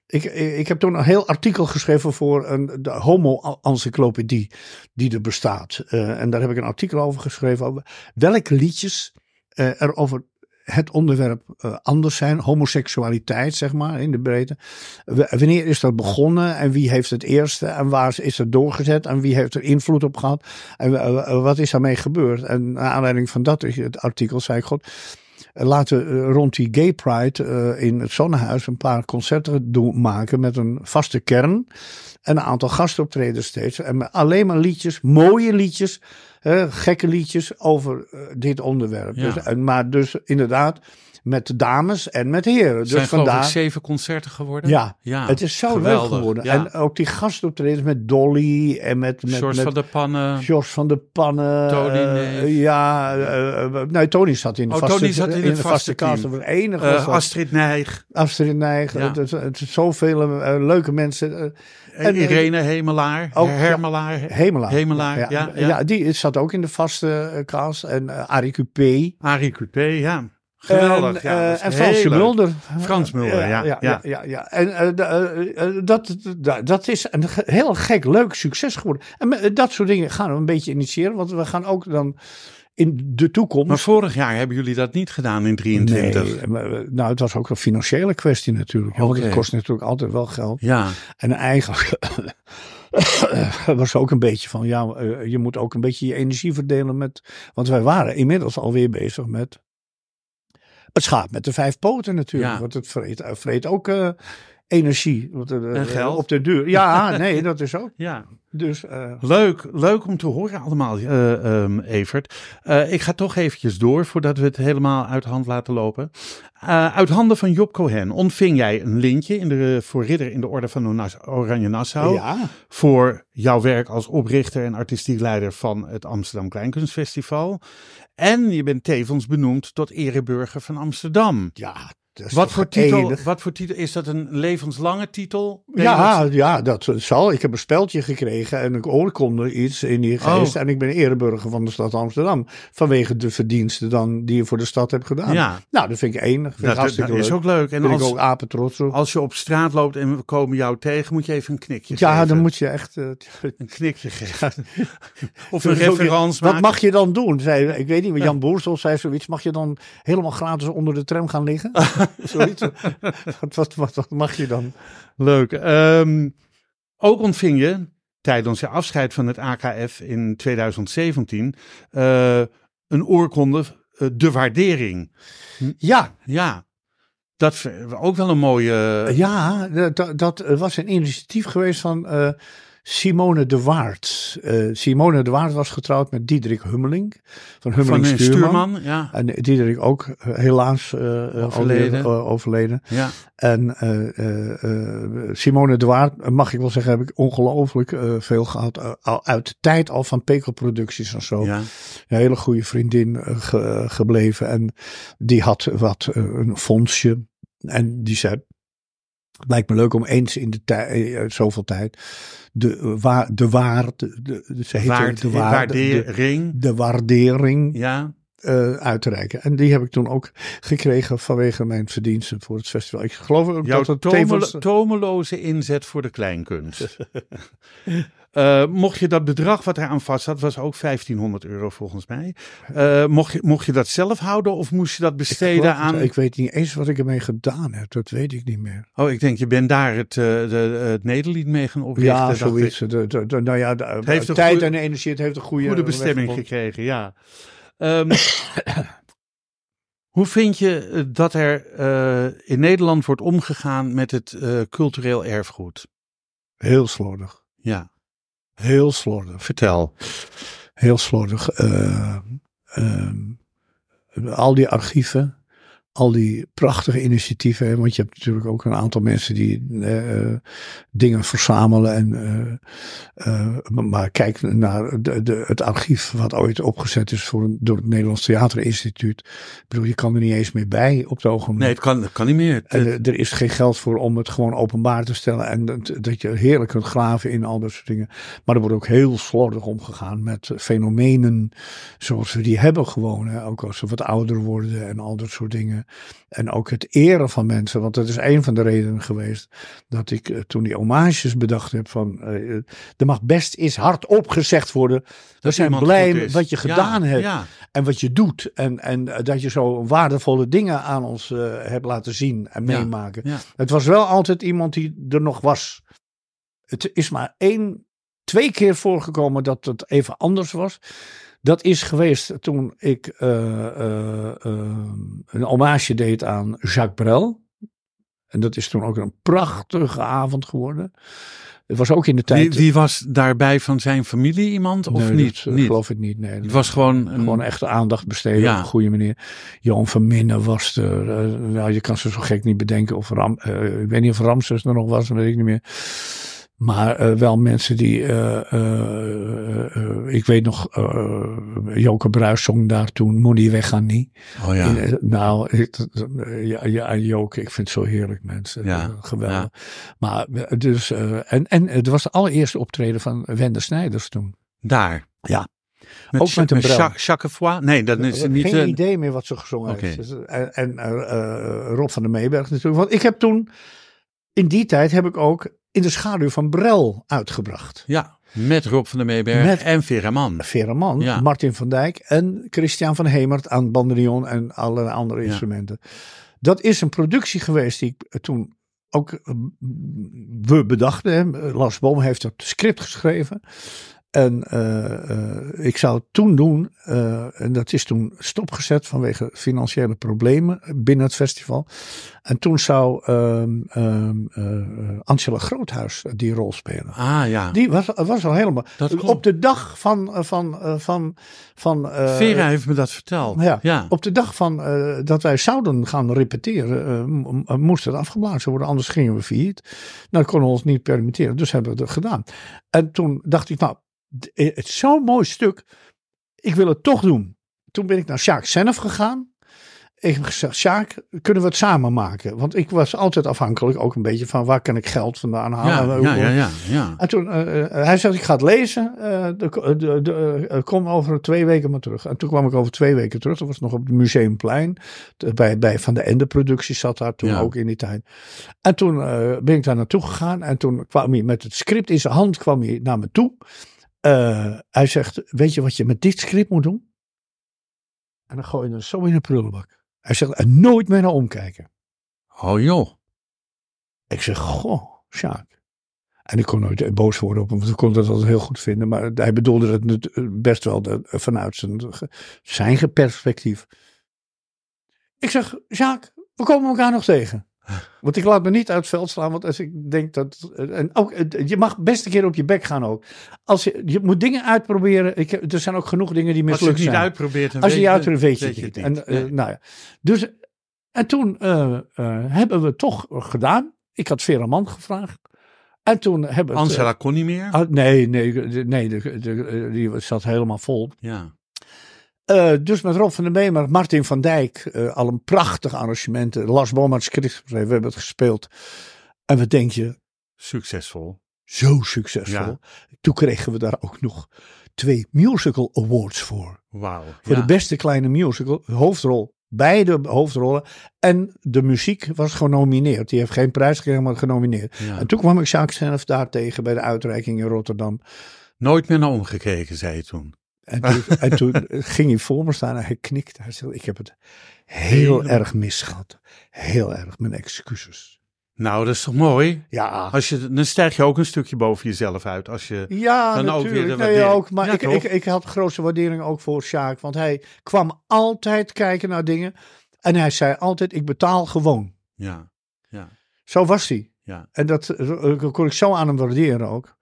Ik, ik heb toen een heel artikel geschreven voor een, de homo-encyclopedie die er bestaat. Eh, en daar heb ik een artikel over geschreven. Over welke liedjes er over het onderwerp anders zijn. Homoseksualiteit, zeg maar, in de breedte. Wanneer is dat begonnen en wie heeft het eerste en waar is het doorgezet en wie heeft er invloed op gehad en wat is daarmee gebeurd. En naar aanleiding van dat het artikel zei ik, god, laten we eh, rond die Gay Pride eh, in het Zonnehuis een paar concerten doen, maken met een vaste kern. En een aantal gastoptredens steeds. En met alleen maar liedjes, mooie liedjes, eh, gekke liedjes over eh, dit onderwerp. Ja. Dus, maar dus inderdaad met dames en met heren. Dus zijn vandaar. zeven concerten geworden. Ja, ja het is zo geweldig. leuk geworden. Ja. En ook die gastoptredens met Dolly en met, met, George met van de Pannen. Jos van de Pannen. Tony eh, ja, eh, nee, Tony zat in de Oh, vaste, Tony zat in het de vaste cast. Het enige. Dat. Astrid Nijg. Astrid Nijg. Ja. Het, het, zoveel leuke mensen. En En, Irene Hemelaar. ook, Hermelaar. Hemelaar. Hemelaar, ja, ja, ja. die zat ook in de vaste cast. En uh, Arie Coupé. Arie Coupé, ja. Geweldig. En, ja, eh, en leuk. Mulder. Frans Mulder, ja, ja, ja. ja. En eh, eh, dat, dat, is een heel gek, leuk succes geworden. En dat soort dingen gaan we een beetje initiëren. Want we gaan ook dan in de toekomst... Maar vorig jaar hebben jullie dat niet gedaan in 23. Nee, nou, het was ook een financiële kwestie natuurlijk. Want het kost natuurlijk altijd wel geld. Ja, En eigenlijk [coughs] was ook een beetje van, ja, je moet ook een beetje je energie verdelen met... Want wij waren inmiddels alweer bezig met het schaap met de vijf poten natuurlijk. Ja. Want het vreet, vreet ook eh, energie. Eh, En geld. Op de duur. Ja, [laughs] nee, dat is ook. ja. Dus eh, Leuk, leuk om te horen allemaal, eh, ehm, Evert. Eh, ik ga toch eventjes door voordat we het helemaal uit de hand laten lopen. Eh, uit handen van Job Cohen ontving jij een lintje in de, voor ridder in de orde van Oranje Nassau. ja, Voor jouw werk als oprichter en artistiek leider van het Amsterdam Kleinkunstfestival. En je bent tevens benoemd tot ereburger van Amsterdam. ja. Wat voor, titel, wat voor titel? Is dat een levenslange titel? Ja, dat- ja, dat zal. Ik heb een speldje gekregen en ik oorkonde iets in die geest. Oh. En ik ben ereburger van de stad Amsterdam. Vanwege de verdiensten dan die je voor de stad hebt gedaan. Ja. Nou, dat vind ik enig. Vind dat, dat is ook leuk. En ben ik als, ook apen trots op. als je op straat loopt en we komen jou tegen, moet je even een knikje Ja, geven. dan moet je echt... eh, [laughs] Een knikje geven. [laughs] of een referentie Wat mag je dan doen? Zei, ik weet niet, maar Jan Boersel zei zoiets. Mag je dan helemaal gratis onder de tram gaan liggen? [laughs] [laughs] zoiets. Wat, wat, wat, wat mag je dan? Leuk. Ehm, ook ontving je tijdens je afscheid van het AKF in 2017 eh, een oorkonde, eh, de waardering. Ja, Ja, dat ook wel een mooie... ja dat, dat was een initiatief geweest van eh, Simone de Waard. Eh, Simone de Waard was getrouwd met Diederik Hummeling. Van Hummeling van Stuurman. stuurman. Ja, En Diederik ook eh, helaas eh, Overleden. overleden. ja. En Simone de Waard, mag ik wel zeggen, heb ik ongelooflijk veel gehad. eh, al uit de tijd al van Pekel Producties en zo. ja. Een hele goede vriendin ge- gebleven. En die had wat een fondsje. En die zei, lijkt me leuk om eens in de tijd, eh, zoveel tijd, de, eh, waar, de waard, de, de, ze Waard, de waarde, de, waardering. de waardering Ja, eh, uit te reiken. En die heb ik toen ook gekregen vanwege mijn verdiensten voor het festival. Ik geloof ook Jouw dat het tevens... tomeloze inzet voor de kleinkunst. [laughs] Eh, mocht je dat bedrag wat eraan vast zat, was ook 1500 euro volgens mij. Eh, mocht, je, mocht je dat zelf houden of moest je dat Ik besteden het- aan... Ik weet niet eens wat ik ermee gedaan heb. Dat weet ik niet meer. Oh, ik denk je bent daar het, de, het Nederlied mee gaan oprichten. Ja, zoiets. De, de, de- nou ja, de, heeft tijd en energie. Het heeft een goede, bestemming gekregen, ja. Ehm, hoe vind je dat er in Nederland wordt omgegaan met het cultureel erfgoed? Heel slordig. Ja, Heel slordig. vertel. Heel slordig. Eh, ehm, al die archieven, al die prachtige initiatieven. Want je hebt natuurlijk ook een aantal mensen die eh, dingen verzamelen. En, eh, eh, maar kijk naar de, de, het archief wat ooit opgezet is voor, door het Nederlands Theaterinstituut. Ik bedoel, je kan er niet eens meer bij op het ogenblik. Nee, het kan, het kan niet meer. En er er is geen geld voor om het gewoon openbaar te stellen. En dat, dat je heerlijk kunt graven in al dat soort dingen. Maar er wordt ook heel slordig omgegaan met fenomenen zoals we die hebben gewoon. Hè. Ook als ze wat ouder worden en al dat soort dingen. En ook het eren van mensen. Want dat is een van de redenen geweest dat ik eh, toen die homages bedacht heb van... eh, er mag best eens hardop gezegd worden. We dat zijn blij wat je Ja, gedaan hebt Ja, en wat je doet. En, en dat je zo waardevolle dingen aan ons hebt laten zien en Ja, meemaken. Het was wel altijd iemand die er nog was. Het is maar één, twee keer voorgekomen dat het even anders was. Dat is geweest toen ik eh, eh, eh, een hommage deed aan Jacques Brel. En dat is toen ook een prachtige avond geworden. Het was ook in de tijd. Wie, wie was daarbij van zijn familie iemand of Nee, niet? dat, niet. geloof ik niet. Nee, Het was gewoon een... gewoon echt aandacht besteden Ja. op een goede manier. Johan van Minnen was er. nou, je kan ze zo gek niet bedenken. Of Ram, ik weet niet of Ramses er nog was, weet ik niet meer. Maar eh, wel mensen die. eh, eh, ik weet nog, Joke Bruis zong daar toen Moet niet weggaan niet. oh ja. In, nou, ik, eh, ja, Joke, ik vind het zo heerlijk mensen. Ja, geweldig. Maar dus, en, en het was de allereerste optreden van Wende Snijders toen. Daar. Ja. Met, Ook met een bril. Nee, dat is niet... geen idee meer wat ze gezongen Oké. heeft. Dus, en en Rob van der Meeberg natuurlijk. Want ik heb toen, in die tijd heb ik ook in de schaduw van Brel uitgebracht. Ja, met Rob van der Meeberg Met- en Vera Mann. Vera Mann, Ja. Martin van Dijk en Christian van Hemert aan bandoneon en alle andere Ja. instrumenten. Dat is een productie geweest die ik toen ook eh, we bedachten. Lars Boom heeft het script geschreven. En eh, eh, ik zou toen doen, eh, en dat is toen stopgezet vanwege financiële problemen binnen het festival. En toen zou eh, Angela Groothuis die rol spelen. Ah ja. Die was, was al helemaal. Op de dag van. van, van, van Vera heeft me dat verteld. ja, ja. Op de dag van dat wij zouden gaan repeteren, moest het afgeblazen worden, anders gingen we failliet. Nou, dat konden we ons niet permitteren, dus hebben we het gedaan. En toen dacht ik, nou, het is zo'n mooi stuk, ik wil het toch doen. Toen ben ik naar Sjaak zelf gegaan. Ik heb gezegd, Sjaak, kunnen we het samen maken? Want ik was altijd afhankelijk ook een beetje van waar kan ik geld vandaan halen. ja, ja, ja, ja, ja. En toen, eh, eh, hij zegt, ik ga het lezen. eh, de, de, de, eh, kom over twee weken maar terug. En toen kwam ik over twee weken terug. Dat was nog op het Museumplein. Bij, bij Van de Ende productie zat daar toen ook in die tijd. En toen eh, ben ik daar naartoe gegaan. En toen kwam hij met het script in zijn hand kwam hij naar me toe. Eh, hij zegt, weet je wat je met dit script moet doen? En dan gooi je het zo in de prullenbak. Hij zegt, en nooit meer naar omkijken. Oh joh. Ik zeg, goh, Sjaak. En ik kon nooit boos worden op hem, want ik kon dat altijd heel goed vinden. Maar hij bedoelde het nat- best wel vanuit zijn, zijn perspectief. Ik zeg, Sjaak, we komen elkaar nog tegen. Want ik laat me niet uit het veld slaan, want als ik denk dat... En ook, je mag best een keer op je bek gaan ook. Als je, je moet dingen uitproberen. Ik, er zijn ook genoeg dingen die Als je het niet uitprobeert, dan Als je weet je uitprobeert, weet je weet het niet. niet. En, eh, Nee. nou ja. Dus, en toen eh, eh, hebben we het toch gedaan. Ik had Vera Mann gevraagd. En toen hebben we het, Angela kon niet meer. eh, ah, nee, nee, de- nee de, de, die zat helemaal vol. Ja. Eh, dus met Rob van der Meemer, Martin van Dijk, eh, al een prachtig arrangement. Lars had het script geschreven, we hebben het gespeeld. En wat denk je? Succesvol. Zo succesvol. Ja. Toen kregen we daar ook nog twee musical awards voor. Wauw. Voor ja. de beste kleine musical, hoofdrol. Beide hoofdrollen. En de muziek was genomineerd. Die heeft geen prijs gekregen, maar genomineerd. Ja. En toen kwam ik Jacques zelf daar tegen bij de uitreiking in Rotterdam. Nooit meer naar omgekeken, zei je toen. En toen, [laughs] en toen ging hij voor me staan en hij knikte. Hij zei, ik heb het heel erg misgehad. Heel erg, mijn excuses. Nou, dat is toch mooi? Ja, Als je, dan stijg je ook een stukje boven jezelf uit. Als je, ja dan ook natuurlijk. weer de nee, waardering. ook, maar Ja, ik, ik, ik had grootste waardering ook voor Sjaak. Want hij kwam altijd kijken naar dingen. En hij zei altijd, ik betaal gewoon. ja, ja, Zo was hij. ja. En dat eh, kon ik zo aan hem waarderen ook.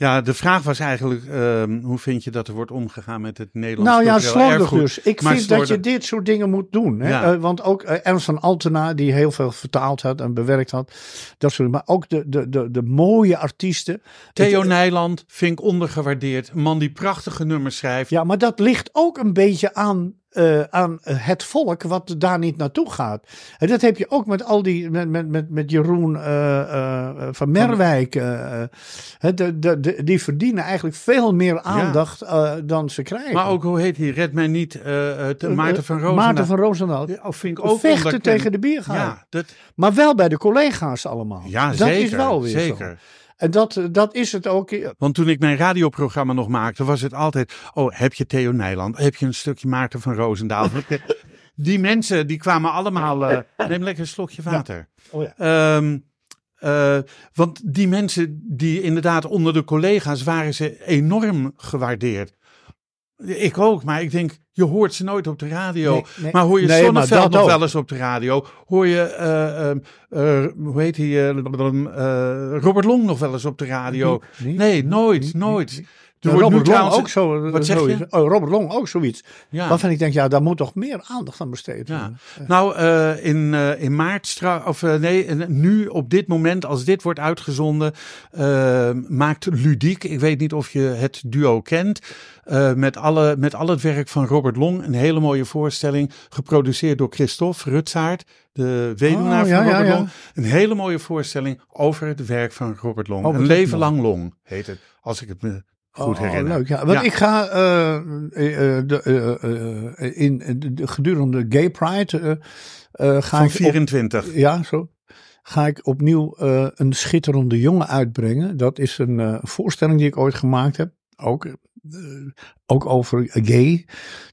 Ja, de vraag was eigenlijk, ehm, hoe vind je dat er wordt omgegaan met het Nederlands Nou ja, slordig dus. Ik Maar vind dat je dit soort dingen moet doen. Hè? Ja. Eh, want ook eh, Ernst van Altena, die heel veel vertaald had en bewerkt had. Dat soort, maar ook de, de, de, de mooie artiesten. Theo Het- Nijland vind ik ondergewaardeerd. Een man die prachtige nummers schrijft. Ja, maar dat ligt ook een beetje aan, eh, aan het volk wat daar niet naartoe gaat. En dat heb je ook met al die, met, met, met, met Jeroen eh, eh, van Merwijk. de, de, de- die verdienen eigenlijk veel meer aandacht dan ze krijgen. Maar ook, hoe heet hij? Red mij niet, te- Maarten van Roosendaal. Maarten van Roosendaal. Ja, oh, vind ik ook Vechten tegen de biergaard. Ja, dat, Maar wel bij de collega's allemaal. ja dat zeker. is wel weer zeker. zo. En dat, dat is het ook. Want toen ik mijn radioprogramma nog maakte, was het altijd: Oh, heb je Theo Nijland? Heb je een stukje Maarten van Roosendaal? [laughs] die mensen die kwamen allemaal. eh, neem lekker een slokje water. Oh ja. Ehm, eh, want die mensen die inderdaad onder de collega's waren ze enorm gewaardeerd. Ik ook, maar ik denk, je hoort ze nooit op de radio. Nee, nee. maar hoor je Nee, nog wel eens op de radio? Hoor je, eh, hoe heet hij, eh, eh, Robert Long nog wel eens op de radio? Niet, Nee, nooit, niet, nooit. Nu Robert Long trouwens- ook zo. Wat zeg zoiets. je? Oh, Robert Long ook zoiets. Ja. Waarvan ik denk, ja, daar moet toch meer aandacht aan besteed Ja. worden. Nou, eh, in, eh, in maart, of eh, nee, nu op dit moment, als dit wordt uitgezonden, eh, maakt Ludiek, ik weet niet of je het duo kent, eh, met, alle, met al het werk van Robert Long, een hele mooie voorstelling, geproduceerd door Christophe Rutsaert, de weduwnaar Oh, van ja, Robert ja. Long. Een hele mooie voorstelling over het werk van Robert Long. Oh, een leven lang Long heet het, als ik het me goed Oh, herinner. leuk, ja. Want Ja. ik ga eh, eh, eh, de, in de, de- gedurende Gay Pride ga Van ik op- 24. Ja, zo. Ga ik opnieuw eh, een schitterende jongen uitbrengen. Dat is een voorstelling die ik ooit gemaakt heb. Ook, ook over gay.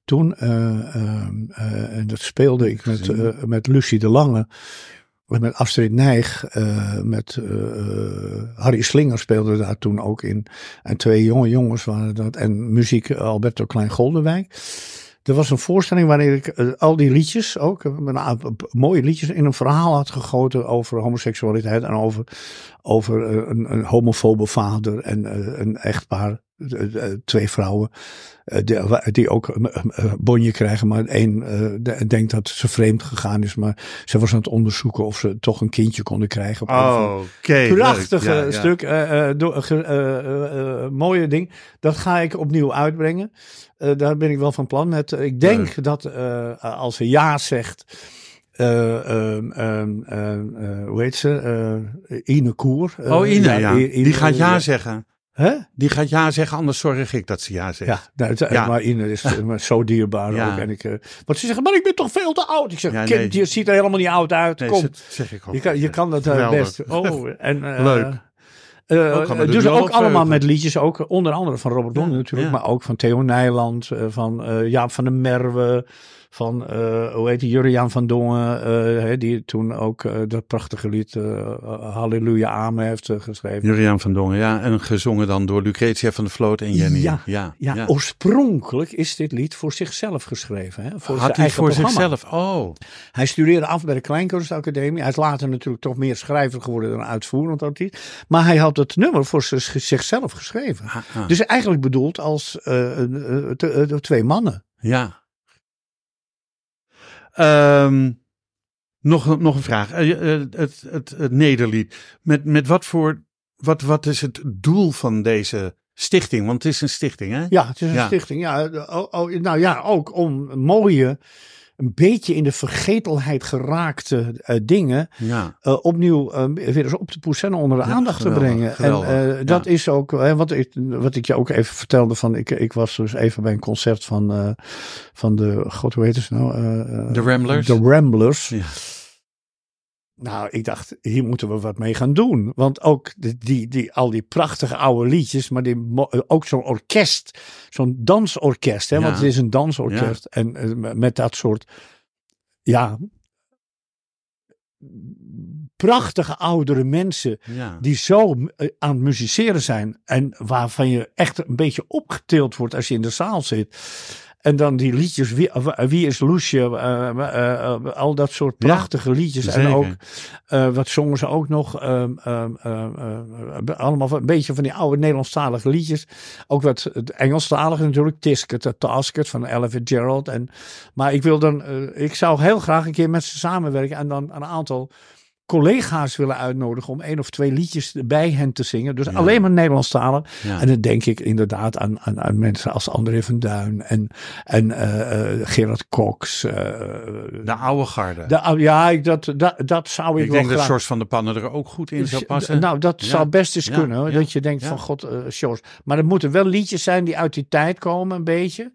Toen. en dat speelde ik met, met Lucie de Lange. Met Astrid Nijg. eh, met eh, eh, Harry Slinger speelde daar toen ook in. En twee jonge jongens waren dat. En muziek Alberto Klein-Goldenwijk. Er was een voorstelling waarin ik al die liedjes ook, mooie liedjes, in een verhaal had gegoten over homoseksualiteit en over, over een, een homofobe vader en een echtpaar, twee vrouwen, eh, die, ook een bonje krijgen, maar één eh, de- denkt dat ze vreemd gegaan is, maar ze was aan het onderzoeken of ze toch een kindje konden krijgen. Oh, oké. ja. stuk, eh, eh, eh, eh, eh, mooie ding. Dat ga ik opnieuw uitbrengen. Eh, daar ben ik wel van plan met. Ik denk dat eh, als ze ja zegt. eh, ehm, ehm, ehm, eh, hoe heet ze? Eh, Ine Koer. Eh, Oh, Ine, ja. Die gaat ja zeggen. Hè? Die gaat ja zeggen, anders zorg ik dat ze ja zegt. Ja, nou, Ja. maar Ine is eh, maar zo dierbaar Ja. ook. En ik, eh, want ze zeggen, maar ik ben toch veel te oud. Ik zeg, Ja, kind, nee. je ziet er helemaal niet oud uit. Nee, Kom, zeg ik ook. je kan, je kan dat eh, best. Oh, en, [laughs] Leuk. Eh, dus ook allemaal met liedjes, ook onder andere van Robert Ja, natuurlijk, ja. maar ook van Theo Nijland, eh, van eh, Jaap van der Merwe, van, hoe heet die, Juriaan van Dongen, die toen ook dat prachtige lied Halleluja Amen heeft geschreven. Juriaan van Dongen, ja. En gezongen dan door Lucretia van der Vloot en Jenny. Ja, ja, oorspronkelijk is dit lied voor zichzelf geschreven. Hè? Voor zijn Had hij eigen voor programma. zichzelf? Oh, Hij studeerde af bij de Kleinkunstacademie. Hij is later natuurlijk toch meer schrijver geworden dan uitvoerend artiest. Maar hij had het nummer voor zich- zichzelf geschreven. ah, ah. Dus eigenlijk bedoeld als eh, eh, eh, twee mannen. ja. Ehm, nog, nog een vraag. Eh, het, het, het Nederlied. Met, met wat voor, wat, wat is het doel van deze stichting? Want het is een stichting, hè? Ja, het is een Ja. stichting. Ja, oh, oh, nou ja, ook om mooie een beetje in de vergetelheid geraakte eh, dingen Ja. eh, opnieuw eh, weer eens op te poetsen en onder de Ja, aandacht geweldig, te brengen. geweldig, En eh, dat ja. is ook hè, wat, ik, wat ik je ook even vertelde van, ik, ik was dus even bij een concert van, van de, god hoe heet het nou? De Ramblers. De Ramblers. Ja. Nou, ik dacht, hier moeten we wat mee gaan doen. Want ook die, die, al die prachtige oude liedjes, maar die, ook zo'n orkest, zo'n dansorkest, hè, Ja. want het is een dansorkest. En eh, met dat soort, ja, prachtige oudere mensen Ja. die zo eh, aan het musiceren zijn en waarvan je echt een beetje opgetild wordt als je in de zaal zit. En dan die liedjes, Wie, wie is Loesje, eh, eh, eh, al dat soort Ja, prachtige liedjes. En ook, wat zongen ze ook nog, ehm, ehm, ehm, allemaal een beetje van die oude Nederlandstalige liedjes. Ook wat Engelstalige natuurlijk, Tisket, uh, Tasket van Ella Fitzgerald. En, maar ik wil dan, ik zou heel graag een keer met ze samenwerken en dan een aantal collega's willen uitnodigen om één of twee liedjes bij hen te zingen. Dus Ja. alleen maar Nederlandstalig. Ja. En dan denk ik inderdaad aan, aan, aan mensen als André van Duin en, en eh, eh, Gerard Cox. eh, De oude garde. de, ja, dat, dat, dat zou ik, ik wel denk dat. George van de Pannen er ook goed in zou passen. Nou, dat Ja. zou best eens kunnen. Dat je denkt van god, George. Maar het moeten wel liedjes zijn die uit die tijd komen, een beetje.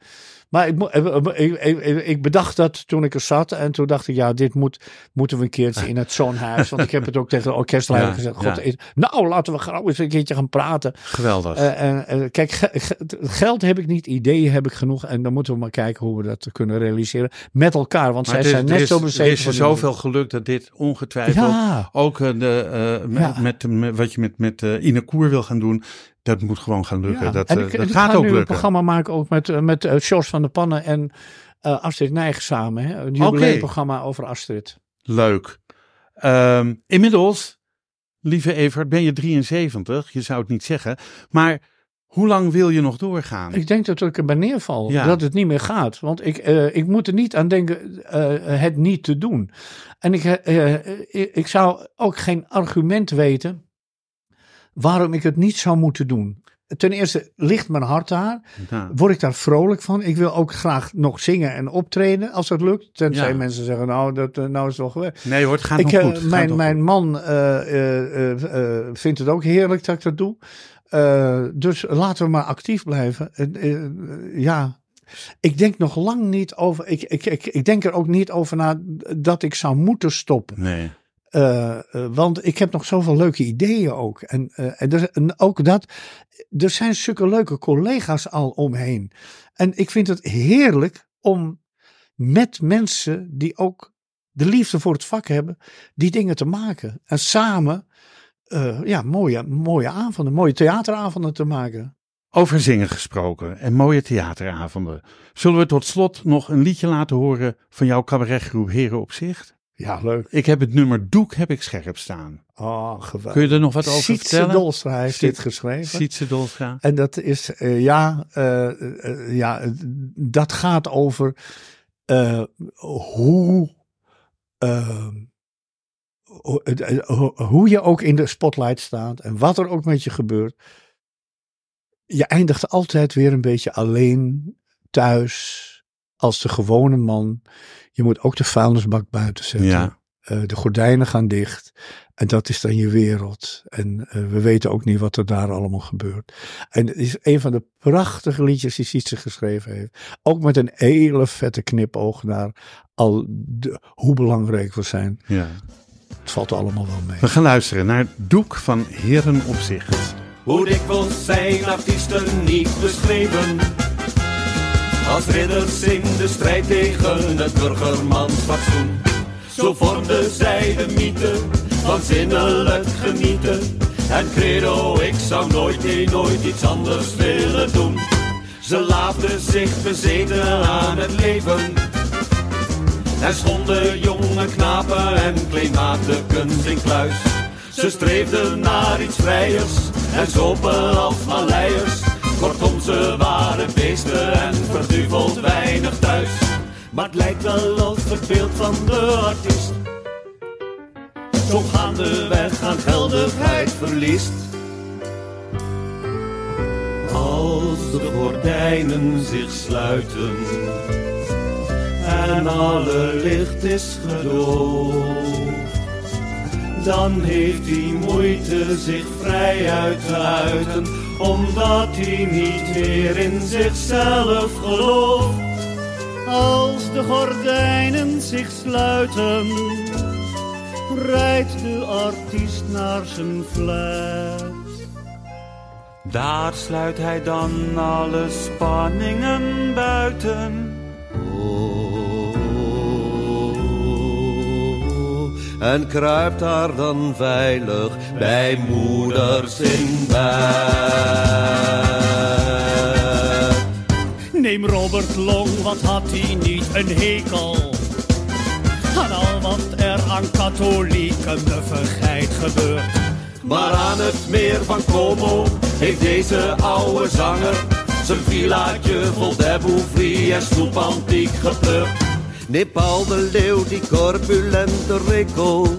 Maar ik, mo- eh, eh, ik, ik, ik- bedacht dat toen ik er zat. En toen dacht ik, ja, dit moet, moeten we een keertje in het [laughs] Zoonhuis. Want ik heb het ook tegen de orkestleider Ja, gezegd. God, nou, laten we gauw eens een keertje gaan praten. Geweldig. Eh, en, eh, kijk, ge- ge- geld heb ik niet, ideeën heb ik genoeg. En dan moeten we maar kijken hoe we dat kunnen realiseren. Met elkaar, want Maar zij het is- zijn net is, zo Er bezeten. is er zoveel gelukt dat dit ongetwijfeld Ja. ook eh, de, eh, met, met, met- wat je met, met eh, Ine Koer wil gaan doen, dat moet gewoon gaan lukken. Ja, Dat, en eh, ik, dat ik gaat ga ook nu een lukken. programma maken ook met, eh, met eh, Sjors van der Pannen en Astrid Nijg samen. Hè? Een jubileumprogramma over Astrid. Leuk. Ehm, inmiddels, lieve Evert, ben je 73. Je zou het niet zeggen. Maar hoe lang wil je nog doorgaan? Ik denk dat ik erbij neerval. Ja. Dat het niet meer gaat. Want ik, ik moet er niet aan denken het niet te doen. En ik, ik, ik zou ook geen argument weten waarom ik het niet zou moeten doen. Ten eerste ligt mijn hart daar. Ja. Word ik daar vrolijk van? Ik wil ook graag nog zingen en optreden als dat lukt. Tenzij Ja. mensen zeggen, nou, dat, eh, nou is het wel. Nee hoor, het gaat Ik, nog eh, goed. Gaat mijn nog mijn goed. man eh, vindt het ook heerlijk dat ik dat doe. Dus laten we maar actief blijven. Ja, ik denk nog lang niet over. Ik, ik, ik, ik denk er ook niet over na dat ik zou moeten stoppen. Nee. Eh, eh, want ik heb nog zoveel leuke ideeën ook. En, eh, er- en ook dat. Er zijn zulke leuke collega's al omheen. En ik vind het heerlijk om met mensen die ook de liefde voor het vak hebben, die dingen te maken. En samen eh, ja, mooie, mooie avonden, mooie theateravonden te maken. Over zingen gesproken en mooie theateravonden. Zullen we tot slot nog een liedje laten horen van jouw cabaretgroep Heren op Zicht? Ja, leuk. Ik heb het nummer Doek heb ik scherp staan. Oh, geweldig. Kun je er nog wat over Sietse vertellen? Dolstra heeft Siet- dit geschreven. Sietse Dolstra. En dat is, eh, ja, eh, eh, ja, dat gaat over hoe- hoe je ook in de spotlight staat en wat er ook met je gebeurt. Je eindigt altijd weer een beetje alleen, thuis, als de gewone man. Je moet ook de vuilnisbak buiten zetten. Ja. Eh, de gordijnen gaan dicht. En dat is dan je wereld. En eh, we weten ook niet wat er daar allemaal gebeurt. En het is een van de prachtige liedjes die Sietse geschreven heeft. Ook met een hele vette knipoog naar al de, hoe belangrijk we zijn. Ja. Het valt allemaal wel mee. We gaan luisteren naar Doek van Heren op Zicht. Hoe dikwijls zijn artiesten niet beschreven Als ridders in de strijd tegen het burgermansfatsoen Zo vormden zij de mythe van zinnelijk genieten En credo, ik zou nooit, nee, nooit iets anders willen doen Ze laafden zich bezeten aan het leven en schonden jonge knapen en klimaatdekens in kluis. Ze streefden naar iets vrijers en zopen als maleiers. Kortom, ze waren beesten en verduveld weinig thuis. Maar het lijkt wel of het beeld van de artiest zo gaandeweg aan geldigheid verliest. Als de gordijnen zich sluiten en alle licht is gedoofd. Dan heeft hij moeite zich vrij uit te uiten, omdat hij niet meer in zichzelf gelooft. Als de gordijnen zich sluiten, rijdt de artiest naar zijn flat. Daar sluit hij dan alle spanningen buiten. En kruipt daar dan veilig bij moeders in bed. Neem Robert Long, wat had hij niet een hekel aan al wat er aan katholieke muffigheid gebeurt. Maar aan het meer van Como heeft deze oude zanger zijn villaatje vol deboufrie en snoep antiek geplukt. Neem Paul de Leeuw, die corpulente rikkel.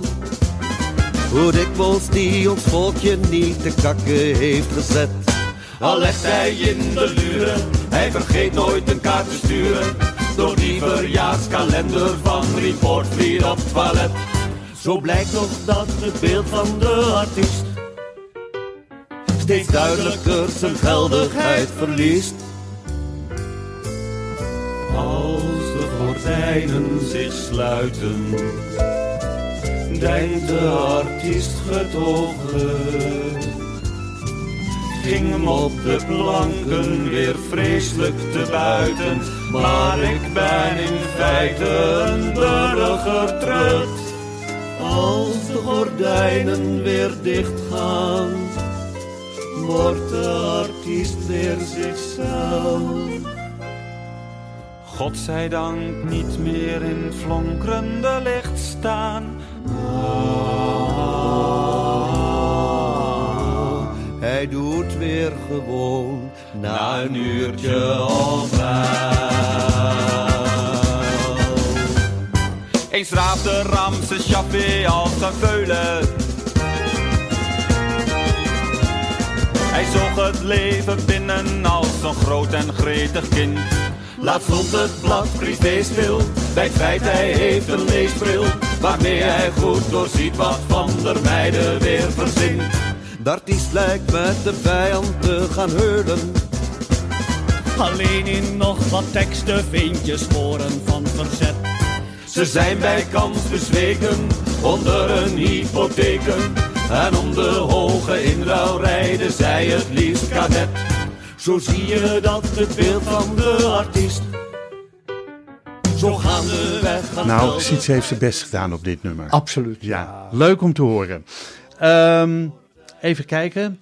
Hoe dikwijls die ons volkje niet te kakken heeft gezet. Al legt hij in de luren, hij vergeet nooit een kaart te sturen. Door die verjaarskalender van Reportvliet op toilet. Zo blijkt nog dat het beeld van de artiest Steeds duidelijker zijn geldigheid verliest. Als de gordijnen zich sluiten, denkt de artiest getogen. Ging hem op de planken weer vreselijk te buiten, maar ik ben in feite een burger. Als de gordijnen weer dicht gaan, wordt de artiest weer zichzelf. God zij dank niet meer in flonkerende licht staan. Hij doet weer gewoon na een uurtje of. Eens raafde Ramses Chappé als een veulen. Hij zocht het leven binnen als een groot en gretig kind. Laat stond het blad privé stil, bij het feit hij heeft een leesbril. Waarmee hij goed doorziet wat van der meiden weer verzint. De artiest lijkt met de vijand te gaan heulen. Alleen in nog wat teksten vind je sporen van verzet. Ze zijn bij kans bezweken onder een hypotheken. En om de hoge inruil rijden zij het liefst kadet. Zo zie je dat het beeld van de artiest zo gaandeweg gaat Nou, helpen. Siets heeft zijn best gedaan op dit nummer. Absoluut. Ja, leuk om te horen. Ehm, even kijken.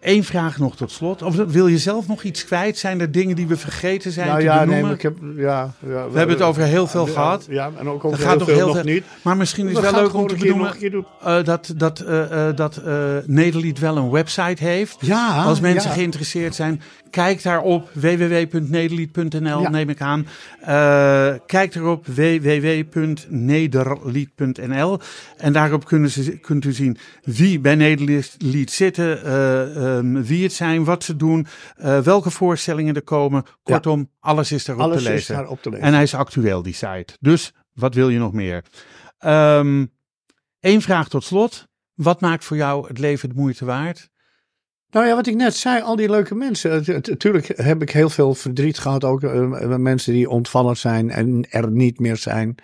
Eén vraag nog tot slot. Of wil je zelf nog iets kwijt? Zijn er dingen die we vergeten zijn Nou te ja, nee, benoemen? ik heb, ja, ja, we hebben het over heel veel ja, gehad. Ja, en ook Dat over gaat heel nog veel heel nog veel- niet. Maar misschien is We het wel leuk om te benoemen nog eh, dat, dat, eh, eh, dat Nederlied wel een website heeft. Ja, Als mensen geïnteresseerd zijn, kijk daarop www.nederlied.nl Ja. neem ik aan. Eh, kijk erop www.nederlied.nl en daarop kunnen ze, kunt u zien wie bij Nederlied zitten, eh, ehm, wie het zijn, wat ze doen, eh, welke voorstellingen er komen. Kortom, alles is daarop Alles te lezen. daar op te lezen. En hij is actueel, die site. Dus wat wil je nog meer? Eén vraag tot slot. Wat maakt voor jou het leven de moeite waard? Nou ja, wat ik net zei, al die leuke mensen. Natuurlijk heb ik heel veel verdriet gehad, ook eh, mensen die ontvallen zijn en er niet meer zijn.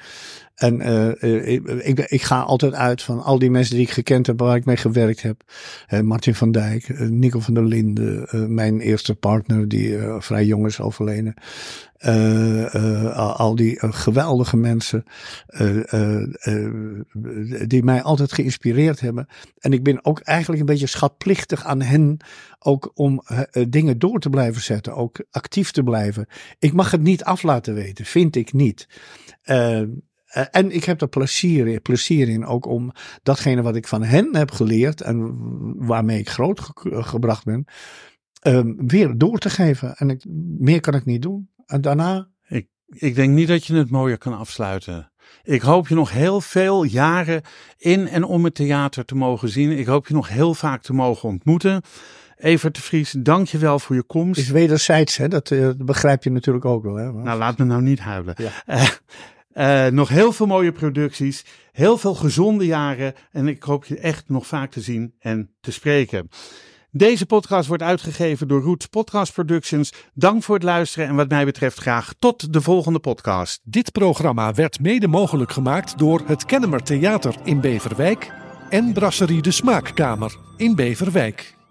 En eh, eh, ik, ik, ga altijd uit van al die mensen die ik gekend heb, waar ik mee gewerkt heb. Eh, Martin van Dijk, Nico van der Linden, mijn eerste partner die vrij jong is overleden. Al, die geweldige mensen die mij altijd geïnspireerd hebben. En ik ben ook eigenlijk een beetje schatplichtig aan hen. Ook om dingen door te blijven zetten. Ook actief te blijven. Ik mag het niet af laten weten. Vind ik niet. Eh, en ik heb er plezier, in- plezier in. Ook om datgene wat ik van hen heb geleerd. En waarmee ik groot ge- gebracht ben. eh, weer door te geven. En ik, meer kan ik niet doen. En daarna Ik denk niet dat je het mooier kan afsluiten. Ik hoop je nog heel veel jaren in en om het theater te mogen zien. Ik hoop je nog heel vaak te mogen ontmoeten. Evert de Vries, dank je wel voor je komst. is wederzijds, hè? Dat, eh, dat begrijp je natuurlijk ook wel. Hè? Nou, laat me nou niet huilen. Ja. Eh, eh, nog heel veel mooie producties, heel veel gezonde jaren en ik hoop je echt nog vaak te zien en te spreken. Deze podcast wordt uitgegeven door Roots Podcast Productions. Dank voor het luisteren en wat mij betreft graag tot de volgende podcast. Dit programma werd mede mogelijk gemaakt door het Kennemer Theater in Beverwijk en Brasserie de Smaakkamer in Beverwijk.